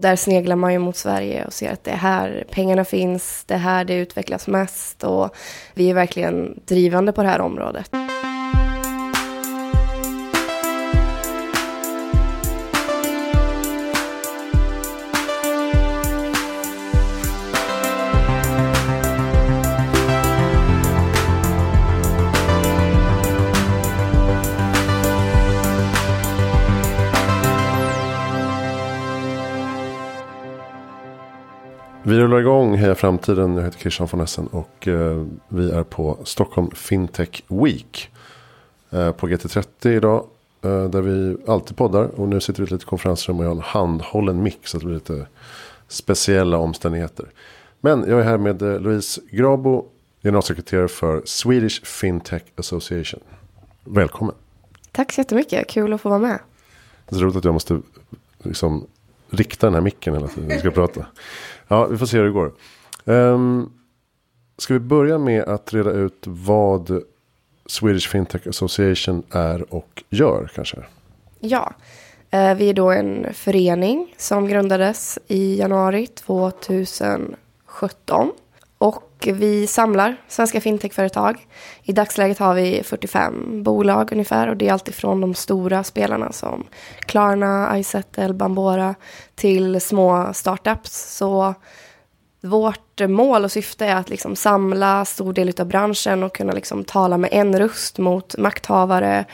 Där sneglar man ju mot Sverige och ser att det är här pengarna finns, det är här det utvecklas mest och vi är verkligen drivande på det här området. Rullar igång Heja Framtiden. Jag heter Christian von Essen och eh, vi är på Stockholm Fintech Week. Eh, på GT30 idag. Eh, där vi alltid poddar. Och nu sitter vi i ett litet konferensrum och jag har en handhållen mick. Så det blir lite speciella omständigheter. Men jag är här med eh, Louise Grabo. Generalsekreterare för Swedish Fintech Association. Välkommen. Tack så jättemycket, kul att få vara med. Det är roligt att jag måste liksom rikta den här micken hela tiden vi ska prata. Ja, vi får se hur det går. Um, ska vi börja med att reda ut vad Swedish Fintech Association är och gör kanske? Ja, eh, vi är då en förening som grundades i januari 2017. Och vi samlar svenska fintechföretag. I dagsläget har vi 45 bolag ungefär och det är alltifrån de stora spelarna som Klarna, iSettle, Bambora till små startups. Så vårt mål och syfte är att liksom samla stor del av branschen och kunna liksom tala med en röst mot makthavare,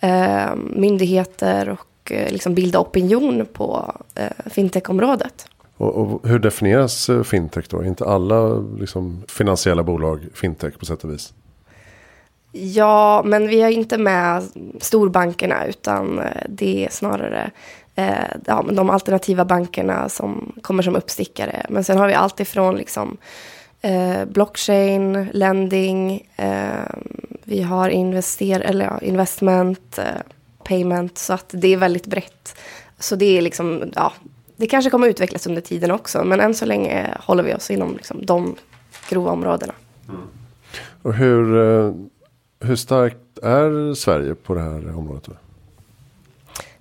eh, myndigheter och eh, liksom bilda opinion på eh, fintechområdet. Och, och, hur definieras eh, fintech då? Är inte alla liksom, finansiella bolag fintech på sätt och vis? Ja, men vi har inte med storbankerna utan eh, det är snarare eh, ja, de alternativa bankerna som kommer som uppstickare. Men sen har vi allt ifrån liksom, eh, blockchain, lending, eh, vi har invester eller, ja, investment, eh, payment. Så att det är väldigt brett. Så det är liksom, ja, det kanske kommer att utvecklas under tiden också. Men än så länge håller vi oss inom liksom, de grova områdena. Mm. Och hur, eh, hur starkt är Sverige på det här området?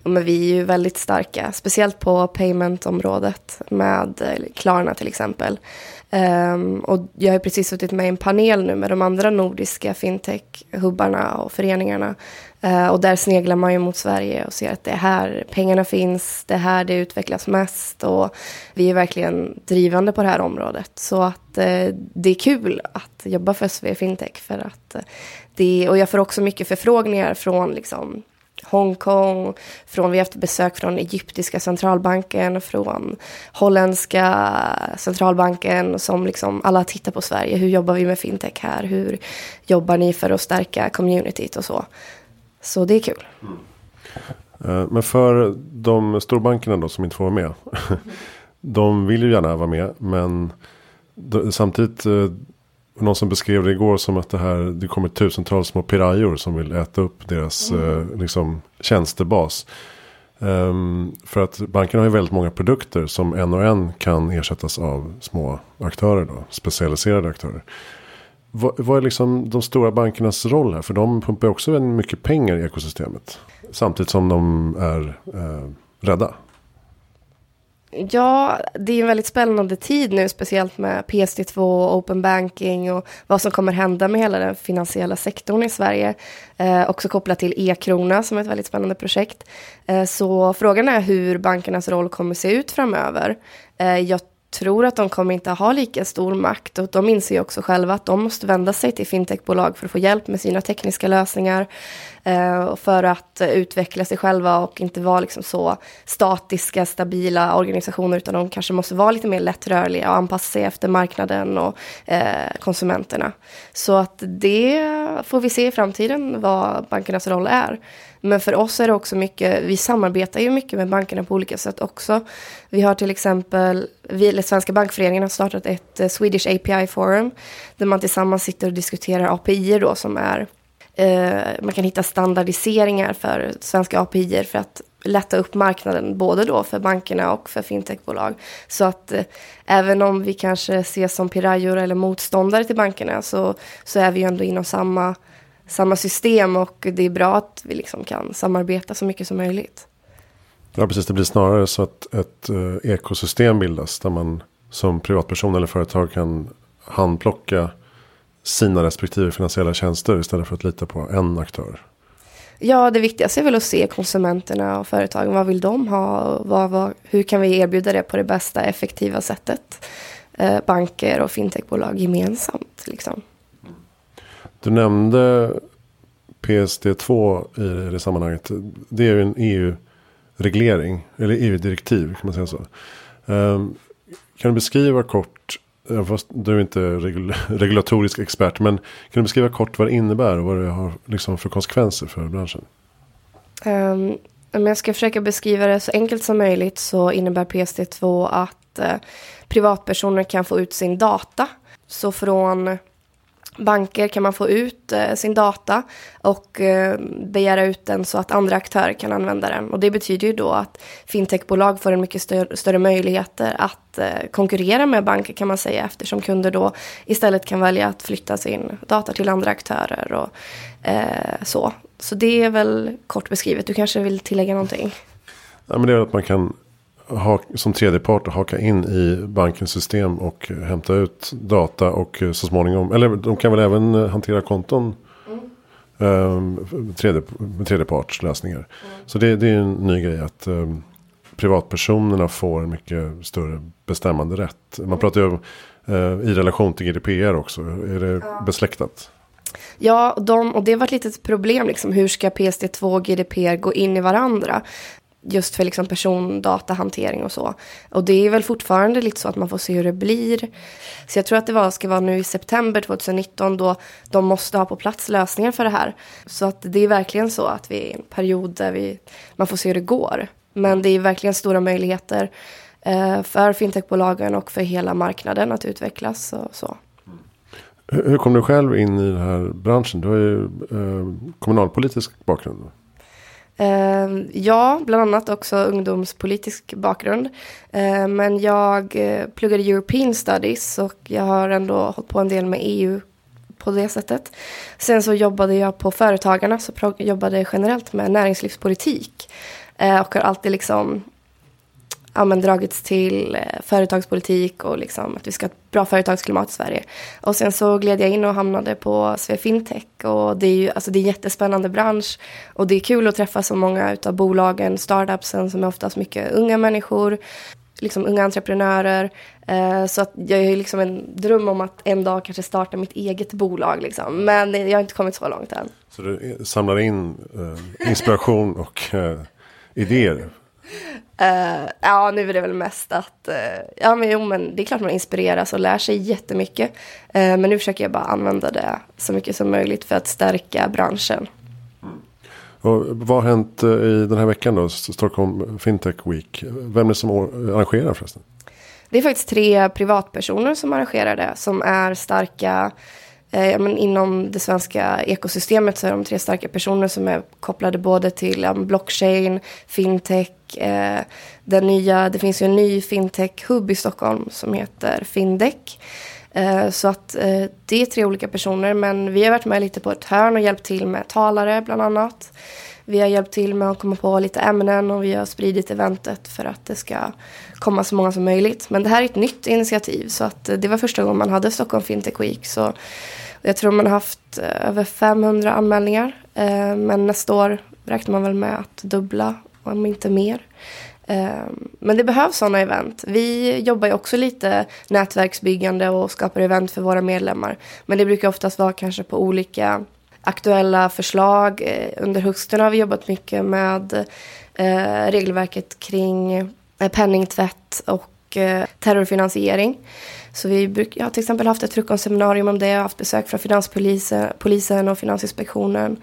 Ja, men vi är ju väldigt starka, speciellt på payment-området med eh, Klarna till exempel. Um, och jag har precis suttit med i en panel nu med de andra nordiska fintech-hubbarna och föreningarna. Uh, och där sneglar man ju mot Sverige och ser att det är här pengarna finns, det är här det utvecklas mest och vi är verkligen drivande på det här området. Så att uh, det är kul att jobba för SV Fintech för att uh, det, och jag får också mycket förfrågningar från liksom Hongkong, från, vi har haft besök från egyptiska centralbanken, från holländska centralbanken som liksom alla tittar på Sverige. Hur jobbar vi med fintech här? Hur jobbar ni för att stärka communityt och så? Så det är kul. Mm. Men för de storbankerna då som inte får vara med. de vill ju gärna vara med men samtidigt eh, någon som beskrev det igår som att det här det kommer tusentals små pirajor som vill äta upp deras mm. eh, liksom, tjänstebas. Um, för att bankerna har ju väldigt många produkter som en och en kan ersättas av små aktörer då, specialiserade aktörer. Vad, vad är liksom de stora bankernas roll här? För de pumpar också väldigt mycket pengar i ekosystemet. Samtidigt som de är eh, rädda. Ja, det är en väldigt spännande tid nu, speciellt med PSD2 och open banking och vad som kommer hända med hela den finansiella sektorn i Sverige. Eh, också kopplat till e-krona som är ett väldigt spännande projekt. Eh, så frågan är hur bankernas roll kommer se ut framöver. Eh, jag tror att de kommer inte ha lika stor makt. Och de inser också själva att de måste vända sig till fintechbolag för att få hjälp med sina tekniska lösningar. Eh, för att utveckla sig själva och inte vara liksom så statiska, stabila organisationer utan de kanske måste vara lite mer lättrörliga och anpassa sig efter marknaden och eh, konsumenterna. Så att det får vi se i framtiden vad bankernas roll är. Men för oss är det också mycket, vi samarbetar ju mycket med bankerna på olika sätt också. Vi har till exempel, vi, eller Svenska bankföreningen har startat ett eh, Swedish API Forum där man tillsammans sitter och diskuterar API då som är Eh, man kan hitta standardiseringar för svenska API för att lätta upp marknaden både då för bankerna och för fintechbolag. Så att eh, även om vi kanske ses som pirajor eller motståndare till bankerna så, så är vi ju ändå inom samma samma system och det är bra att vi liksom kan samarbeta så mycket som möjligt. Ja, precis. Det blir snarare så att ett eh, ekosystem bildas. Där man som privatperson eller företag kan handplocka sina respektive finansiella tjänster istället för att lita på en aktör. Ja, det viktigaste är väl att se konsumenterna och företagen. Vad vill de ha? Vad, vad, hur kan vi erbjuda det på det bästa, effektiva sättet? Eh, banker och fintechbolag gemensamt. Liksom. Du nämnde PSD2 i det sammanhanget. Det är ju en EU-reglering, eller EU-direktiv kan man säga så. Um, kan du beskriva kort, fast du är inte regul regulatorisk expert, men kan du beskriva kort vad det innebär och vad det har liksom för konsekvenser för branschen? Um, om jag ska försöka beskriva det så enkelt som möjligt så innebär PSD2 att uh, privatpersoner kan få ut sin data. Så från banker kan man få ut eh, sin data och eh, begära ut den så att andra aktörer kan använda den. Och det betyder ju då att fintechbolag får en mycket större, större möjligheter att eh, konkurrera med banker kan man säga eftersom kunder då istället kan välja att flytta sin data till andra aktörer och eh, så. Så det är väl kort beskrivet. Du kanske vill tillägga någonting? Ja, men det är att man kan ha, som tredjepart haka in i bankens system och hämta ut data och så småningom, eller de kan väl även hantera konton mm. tredje, tredjepartslösningar. Mm. Så det, det, är en ny grej att um, privatpersonerna får en mycket större bestämmande rätt. Man mm. pratar ju om uh, i relation till GDPR också, är det ja. besläktat? Ja, de, och det var ett litet problem. Liksom, hur ska PSD2 och GDPR gå in i varandra? Just för liksom persondatahantering och så. Och det är väl fortfarande lite så att man får se hur det blir. Så jag tror att det var, ska vara nu i september 2019 då de måste ha på plats lösningar för det här. Så att det är verkligen så att vi är i en period där vi, man får se hur det går. Men det är verkligen stora möjligheter eh, för fintechbolagen och för hela marknaden att utvecklas och så. Hur kom du själv in i den här branschen? Du har ju eh, kommunalpolitisk bakgrund. Ja, bland annat också ungdomspolitisk bakgrund. Eh, men jag eh, pluggade European Studies och jag har ändå hållit på en del med EU på det sättet. Sen så jobbade jag på Företagarna, så jobbade generellt med näringslivspolitik. Eh, och har alltid liksom ja, men, dragits till eh, företagspolitik och liksom att vi ska ha ett bra företagsklimat i Sverige. Och sen så gled jag in och hamnade på SweFintech. Och det är ju alltså det är en jättespännande bransch och det är kul att träffa så många av bolagen, startupsen som är oftast mycket unga människor, liksom unga entreprenörer. Eh, så att jag har ju liksom en dröm om att en dag kanske starta mitt eget bolag liksom. Men jag har inte kommit så långt än. Så du samlar in eh, inspiration och idéer Uh, ja, nu är det väl mest att, uh, ja men jo men det är klart man inspireras och lär sig jättemycket. Uh, men nu försöker jag bara använda det så mycket som möjligt för att stärka branschen. Mm. Och vad har hänt i den här veckan då, Stockholm Fintech Week? Vem är det som arrangerar förresten? Det är faktiskt tre privatpersoner som arrangerar det, som är starka eh, men inom det svenska ekosystemet så är de tre starka personer som är kopplade både till um, blockchain, fintech, eh, den nya, det finns ju en ny fintech-hub i Stockholm som heter Findec. Eh, så att eh, det är tre olika personer men vi har varit med lite på ett hörn och hjälpt till med talare bland annat. Vi har hjälpt till med att komma på lite ämnen och vi har spridit eventet för att det ska komma så många som möjligt. Men det här är ett nytt initiativ så att eh, det var första gången man hade Stockholm Fintech Week. Så jag tror man har haft eh, över 500 anmälningar. Eh, men nästa år räknar man väl med att dubbla, om inte mer. Ehm, men det behövs sådana event. Vi jobbar ju också lite nätverksbyggande och skapar event för våra medlemmar. Men det brukar oftast vara kanske på olika aktuella förslag. Eh, under hösten har vi jobbat mycket med eh, regelverket kring eh, penningtvätt och terrorfinansiering. Så vi bruk, jag har till exempel haft ett frukostseminarium om det. Jag har haft besök från Finanspolisen polisen och Finansinspektionen.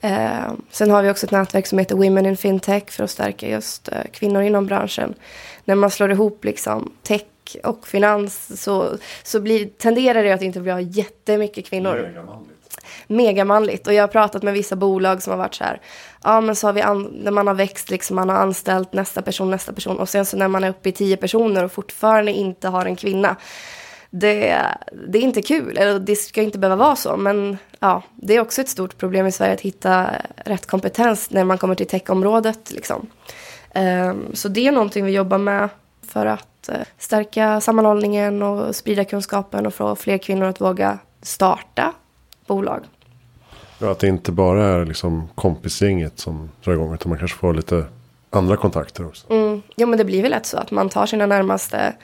Eh, sen har vi också ett nätverk som heter Women in Fintech för att stärka just eh, kvinnor inom branschen. När man slår ihop liksom tech och finans så, så blir, tenderar det att inte bli jättemycket kvinnor. Megamanligt. Megamanligt. Och jag har pratat med vissa bolag som har varit så här. Ja men så har vi, an, när man har växt liksom, man har anställt nästa person, nästa person. Och sen så när man är uppe i tio personer och fortfarande inte har en kvinna det, det är inte kul, eller det ska inte behöva vara så. Men ja, det är också ett stort problem i Sverige att hitta rätt kompetens när man kommer till techområdet. Liksom. Ehm, så det är någonting vi jobbar med för att eh, stärka sammanhållningen och sprida kunskapen och få fler kvinnor att våga starta bolag. Ja, att det inte bara är liksom kompisgänget som drar igång utan man kanske får lite andra kontakter också. Mm, ja men det blir väl lätt så att man tar sina närmaste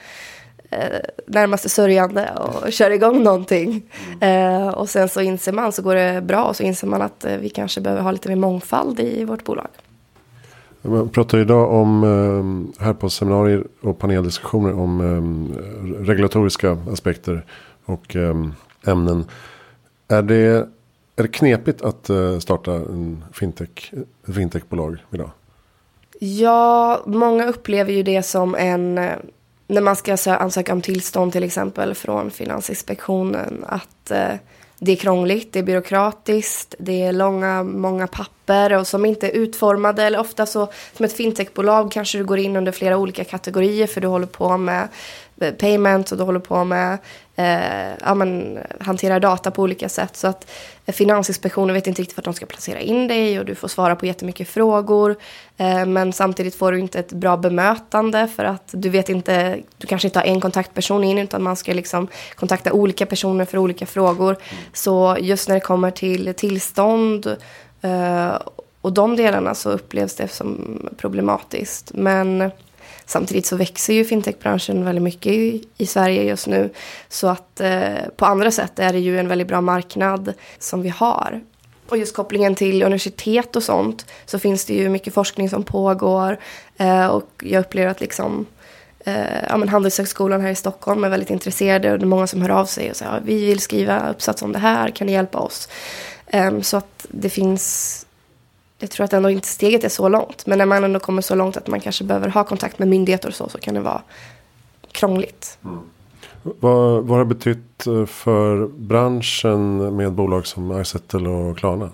eh, närmaste sörjande och kör igång någonting. Mm. Eh, och sen så inser man så går det bra och så inser man att eh, vi kanske behöver ha lite mer mångfald i vårt bolag. Man pratar idag om eh, här på seminarier och paneldiskussioner om eh, regulatoriska aspekter och eh, ämnen. Är det, är det knepigt att eh, starta en fintech, fintechbolag idag? Ja, många upplever ju det som en eh, när man ska ansöka om tillstånd till exempel från Finansinspektionen att eh, det är krångligt, det är byråkratiskt, det är långa, många papper och som inte är utformade. Eller ofta så, som ett fintechbolag kanske du går in under flera olika kategorier för du håller på med eh, payment och du håller på med eh, ja, men, hanterar data på olika sätt. Så att eh, Finansinspektionen vet inte riktigt vart de ska placera in dig och du får svara på jättemycket frågor. Eh, men samtidigt får du inte ett bra bemötande för att du vet inte, du kanske inte har en kontaktperson in utan man ska liksom kontakta olika personer för olika frågor. Så just när det kommer till tillstånd Eh, och de delarna så upplevs det som problematiskt. Men Samtidigt så växer ju fintechbranschen väldigt mycket i, i Sverige just nu. Så att eh, på andra sätt är det ju en väldigt bra marknad som vi har. Och just kopplingen till universitet och sånt så finns det ju mycket forskning som pågår. Eh, och jag upplever att liksom eh, ja, men Handelshögskolan här i Stockholm är väldigt intresserade och det är många som hör av sig och säger att vi vill skriva uppsats om det här, kan ni hjälpa oss? Um, så att det finns jag tror att ändå inte steget är så långt. Men när man ändå kommer så långt att man kanske behöver ha kontakt med myndigheter och så, så kan det vara krångligt. Mm. Vad, vad har det betytt eh, för branschen med bolag som Izettle och Klarna?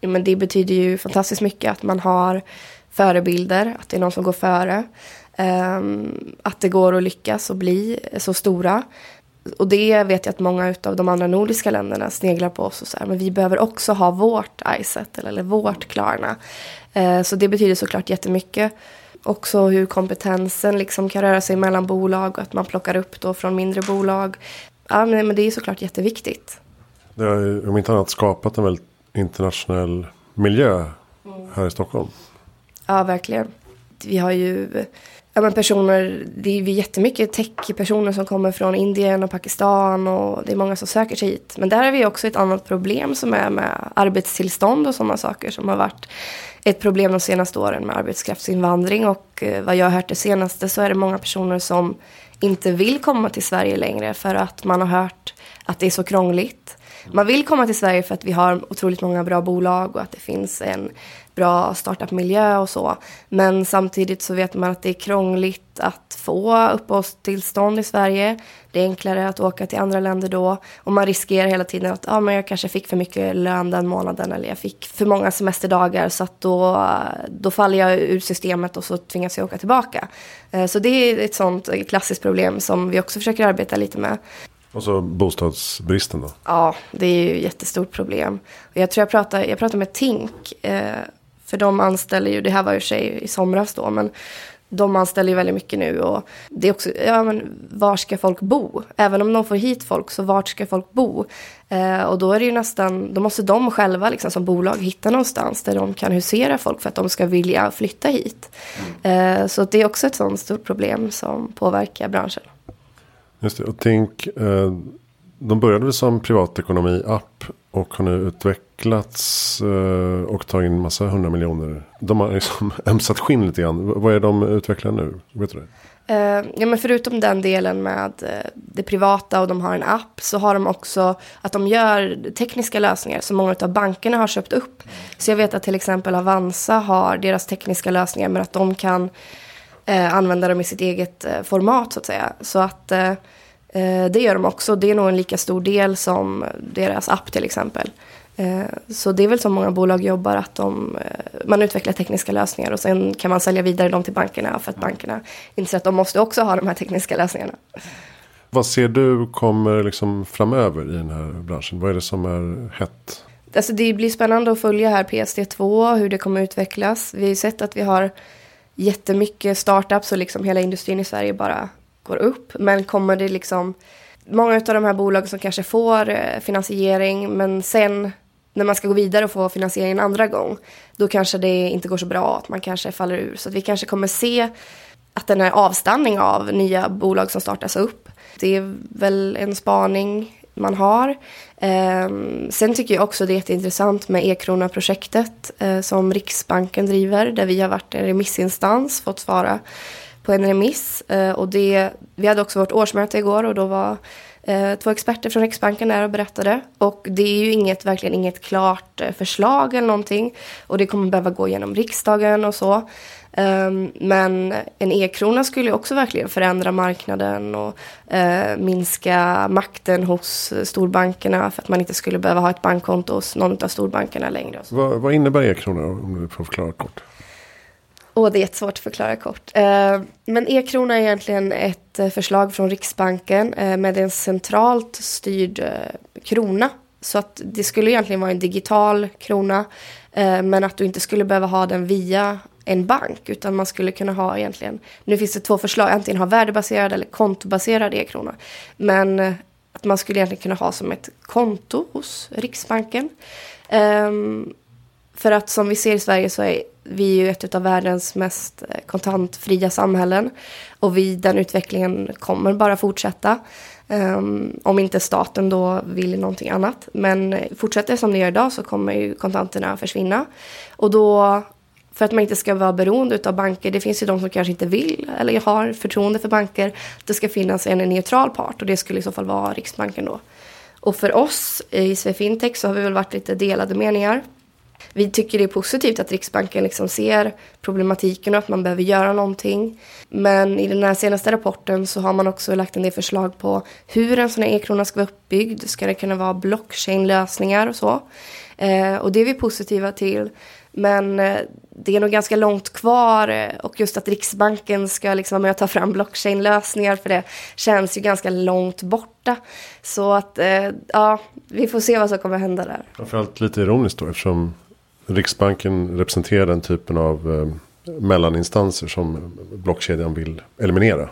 Ja, men det betyder ju fantastiskt mycket att man har förebilder, att det är någon som går före. Um, att det går att lyckas och bli så stora och det vet jag att många av de andra nordiska länderna sneglar på oss och säger men vi behöver också ha vårt Izettle eller vårt Klarna. Eh, så det betyder såklart jättemycket. Också hur kompetensen liksom kan röra sig mellan bolag och att man plockar upp då från mindre bolag. Ja, men, det är såklart jätteviktigt. Det har om inte annat skapat en väldigt internationell miljö här i Stockholm. Ja, verkligen. Vi har ju ja, men personer, det är jättemycket tech-personer som kommer från Indien och Pakistan och det är många som söker sig hit. Men där har vi också ett annat problem som är med arbetstillstånd och sådana saker som har varit ett problem de senaste åren med arbetskraftsinvandring och eh, vad jag har hört det senaste så är det många personer som inte vill komma till Sverige längre för att man har hört att det är så krångligt. Mm. Man vill komma till Sverige för att vi har otroligt många bra bolag och att det finns en bra startup-miljö och så. Men samtidigt så vet man att det är krångligt att få uppehållstillstånd i Sverige. Det är enklare att åka till andra länder då. Och man riskerar hela tiden att ah, men jag kanske fick för mycket lön den månaden eller jag fick för många semesterdagar så att då, då faller jag ur systemet och så tvingas jag åka tillbaka. Eh, så det är ett sånt klassiskt problem som vi också försöker arbeta lite med. Och så bostadsbristen då? Ja, det är ju ett jättestort problem. jag tror jag pratade, jag pratade med Tink eh, för de anställer ju, det här var ju sig i somras då, men de anställer ju väldigt mycket nu och det är också, ja men var ska folk bo? Även om de får hit folk, så vart ska folk bo? Eh, och då är det ju nästan, då måste de själva liksom som bolag hitta någonstans där de kan husera folk för att de ska vilja flytta hit. Mm. Eh, så det är också ett sånt stort problem som påverkar branschen. Just det, och Tink, eh, de började väl som privatekonomi-app och har nu utvecklats eh, och tagit in massa hundra miljoner. De har liksom ömsat skinn lite grann. Vad är de utvecklar nu? Vet du det? Eh, ja, men förutom den delen med eh, det privata och de har en app så har de också att de gör tekniska lösningar som många av bankerna har köpt upp. Så jag vet att till exempel Avanza har deras tekniska lösningar men att de kan uh, använda dem i sitt eget format så att säga. Så att Eh, det gör de också. Det är nog en lika stor del som deras app till exempel. Eh, så det är väl så många bolag jobbar att de, eh, man utvecklar tekniska lösningar och sen kan man sälja vidare dem till bankerna för att bankerna inser att de måste också ha de här tekniska lösningarna. Vad ser du kommer liksom framöver i den här branschen? Vad är det som är hett? Alltså det blir spännande att följa här PSD2, hur det kommer utvecklas. Vi har sett att vi har jättemycket startups och liksom hela industrin i Sverige bara går upp. Men kommer det liksom många av de här bolagen som kanske får eh, finansiering men sen när man ska gå vidare och få finansiering en andra gång då kanske det inte går så bra, att man kanske faller ur. Så att vi kanske kommer se att den här avstanning av nya bolag som startas upp. Det är väl en spaning man har. Eh, sen tycker jag också det är jätteintressant med e-krona-projektet eh, som Riksbanken driver, där vi har varit en remissinstans, fått svara på en remiss. Eh, och det, vi hade också vårt årsmöte igår och då var eh, två experter från Riksbanken där och berättade. Och det är ju inget, verkligen inget klart eh, förslag eller någonting. Och det kommer behöva gå genom riksdagen och så. Um, men en e-krona skulle också verkligen förändra marknaden och uh, minska makten hos storbankerna för att man inte skulle behöva ha ett bankkonto hos någon av storbankerna längre. Vad, vad innebär e-krona om du får förklara kort? Åh, det är jättesvårt att förklara kort. Uh, men e-krona är egentligen ett uh, förslag från Riksbanken med en centralt styrd krona. Så att det skulle egentligen vara en digital krona. men att du inte skulle behöva ha den via en bank. Utan man skulle kunna ha egentligen, nu finns det två förslag, antingen ha värdebaserad eller kontobaserad e-krona. Men eh, att man skulle egentligen kunna ha som ett konto hos Riksbanken. Um, för att som vi ser i Sverige så är vi ju ett av världens mest eh, kontantfria samhällen. Och vi, den utvecklingen kommer bara fortsätta. Um, om inte staten då vill någonting annat. Men eh, fortsätter det som det gör idag så kommer ju kontanterna försvinna. Och då för att man inte ska vara beroende av banker. Det finns ju de som kanske inte vill eller har förtroende för banker. Det ska finnas en neutral part och det skulle i så fall vara Riksbanken då. Och för oss i Swefintech så har vi väl varit lite delade meningar. Vi tycker det är positivt att Riksbanken liksom ser problematiken och att man behöver göra någonting. Men i den här senaste rapporten så har man också lagt en del förslag på hur en sån här e-krona ska vara uppbyggd. Ska det kunna vara blockchain-lösningar och så? Eh, och det är vi positiva till. Men eh, det är nog ganska långt kvar eh, och just att Riksbanken ska liksom vara med och ta fram blockchain-lösningar för det känns ju ganska långt borta. Så att eh, ja, vi får se vad som kommer hända där. Framförallt lite ironiskt då eftersom Riksbanken representerar den typen av mellaninstanser som blockkedjan vill eliminera.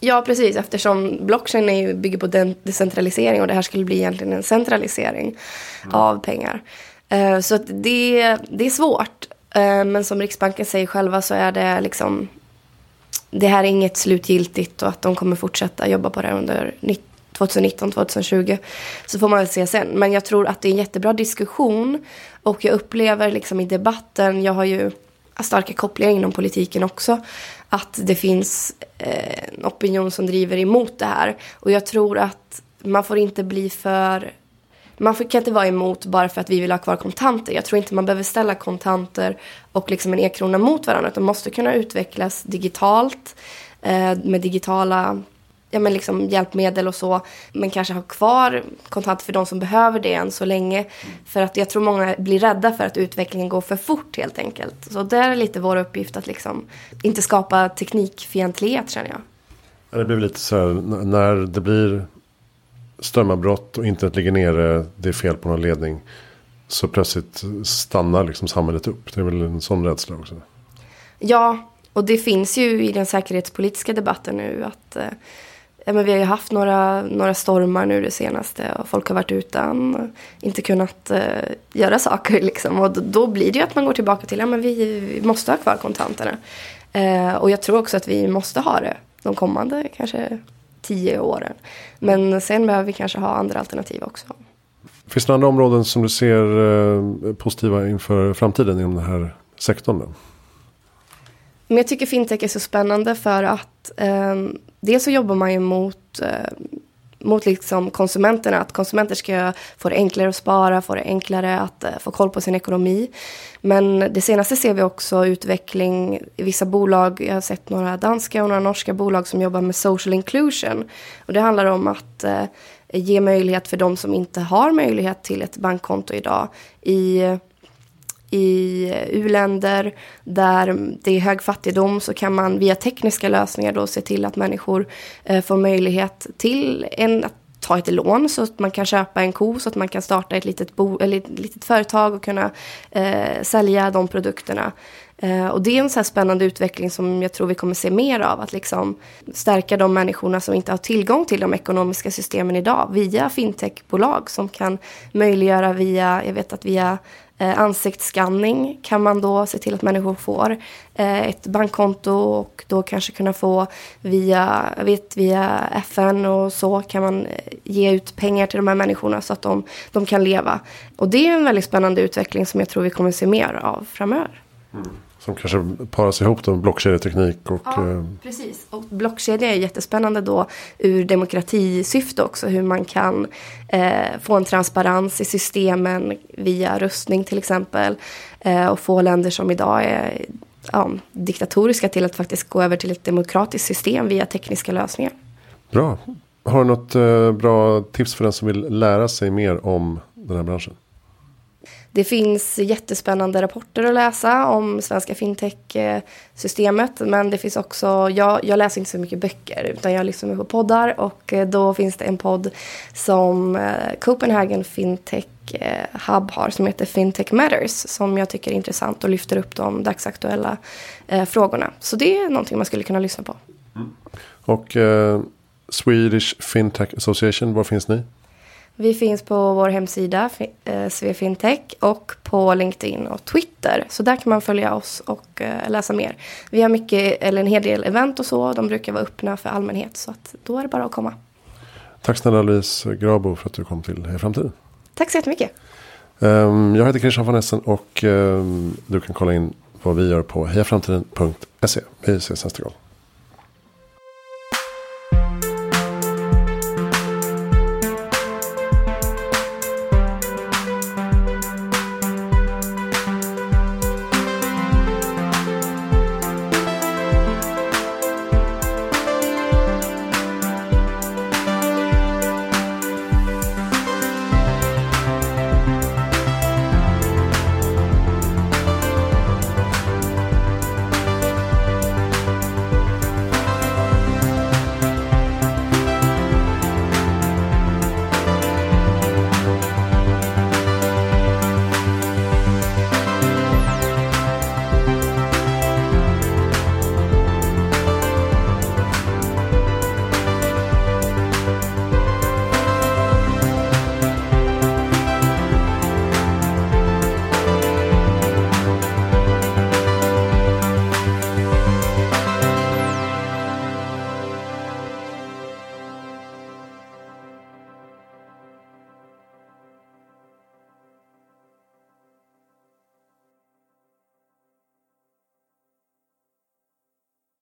Ja, precis. Eftersom blockchain är ju, bygger på den decentralisering och det här skulle bli egentligen en centralisering mm. av pengar. Eh, så så det, det är svårt. Eh, men som Riksbanken säger själva så är det liksom det här är inget slutgiltigt och att de kommer fortsätta jobba på det under 2019, 2020. Så får man väl se sen. Men jag tror att det är en jättebra diskussion. Och jag upplever liksom i debatten, jag har ju starka kopplingar inom politiken också, att det finns eh, en opinion som driver emot det här. Och jag tror att man får inte bli för man kan inte vara emot bara för att vi vill ha kvar kontanter. Jag tror inte man behöver ställa kontanter och liksom en e-krona mot varandra. De måste kunna utvecklas digitalt eh, med digitala ja, men liksom hjälpmedel och så. Men kanske ha kvar kontanter för de som behöver det än så länge. För att jag tror många blir rädda för att utvecklingen går för fort helt enkelt. Så det är lite vår uppgift att liksom inte skapa teknikfientlighet känner jag. Det blir lite så här när det blir strömavbrott och internet ligger nere. Det är fel på någon ledning. Så plötsligt stannar liksom samhället upp. Det är väl en sån rädsla också. Ja, och det finns ju i den säkerhetspolitiska debatten nu att eh, ja, men vi har ju haft några, några stormar nu det senaste och folk har varit utan, inte kunnat eh, göra saker liksom. Och då, då, blir det ju att man går tillbaka till, ja men vi, vi måste ha kvar kontanterna. Eh, och jag tror också att vi måste ha det de kommande kanske tio åren. Men sen behöver vi kanske ha andra alternativ också. Finns det andra områden som du ser eh, positiva inför framtiden inom den här sektorn? Då? Men jag tycker fintech är så spännande för att eh, dels så jobbar man ju mot, eh, mot liksom konsumenterna. Att konsumenter ska få det enklare att spara, få det enklare att eh, få koll på sin ekonomi. Men det senaste ser vi också utveckling i vissa bolag. Jag har sett några danska och några norska bolag som jobbar med social inclusion. Och det handlar om att eh, ge möjlighet för de som inte har möjlighet till ett bankkonto idag i i u-länder där det är hög fattigdom så kan man via tekniska lösningar då se till att människor eh, får möjlighet till en, att ta ett lån så att man kan köpa en ko så att man kan starta ett litet, bo, eller ett litet företag och kunna eh, sälja de produkterna. Eh, och det är en så här spännande utveckling som jag tror vi kommer se mer av. Att liksom stärka de människorna som inte har tillgång till de ekonomiska systemen idag via fintechbolag som kan möjliggöra via, jag vet att via eh, ansiktsskanning kan man då se till att människor får eh, ett bankkonto och då kanske kunna få via, vet, via FN och så kan man eh, ge ut pengar till de här människorna så att de, de kan leva. Och det är en väldigt spännande utveckling som jag tror vi kommer se mer av framöver. Mm. Som kanske paras ihop med blockkedjeteknik och... Ja, eh, precis. Och blockkedja är jättespännande då ur demokratisyfte också. Hur man kan eh, få en transparens i systemen via röstning till exempel. Eh, och få länder som idag är ja, diktatoriska till att faktiskt gå över till ett demokratiskt system via tekniska lösningar. Bra. Har du något eh, bra tips för den som vill lära sig mer om den här branschen? Det finns jättespännande rapporter att läsa om svenska fintech-systemet. Men det finns också, jag, jag läser inte så mycket böcker utan jag lyssnar på poddar. Och eh, då finns det en podd som eh, Copenhagen Fintech eh, Hub har som heter Fintech Matters. Som jag tycker är intressant och lyfter upp de dagsaktuella eh, frågorna. Så det är någonting man skulle kunna lyssna på. Mm. Och eh, Swedish Fintech Association, var finns ni? Vi finns på vår hemsida eh, Svefintech och på LinkedIn och Twitter. Så där kan man följa oss och eh, läsa mer. Vi har mycket, eller en hel del event och så. De brukar vara öppna för allmänhet så att då är det bara att komma. Tack snälla Louise Grabo för att du kom till Heja Framtiden. Tack så jättemycket. Um, jag heter Christian von Essen och um, du kan kolla in vad vi gör på hejaframtiden.se. Vi ses nästa gång.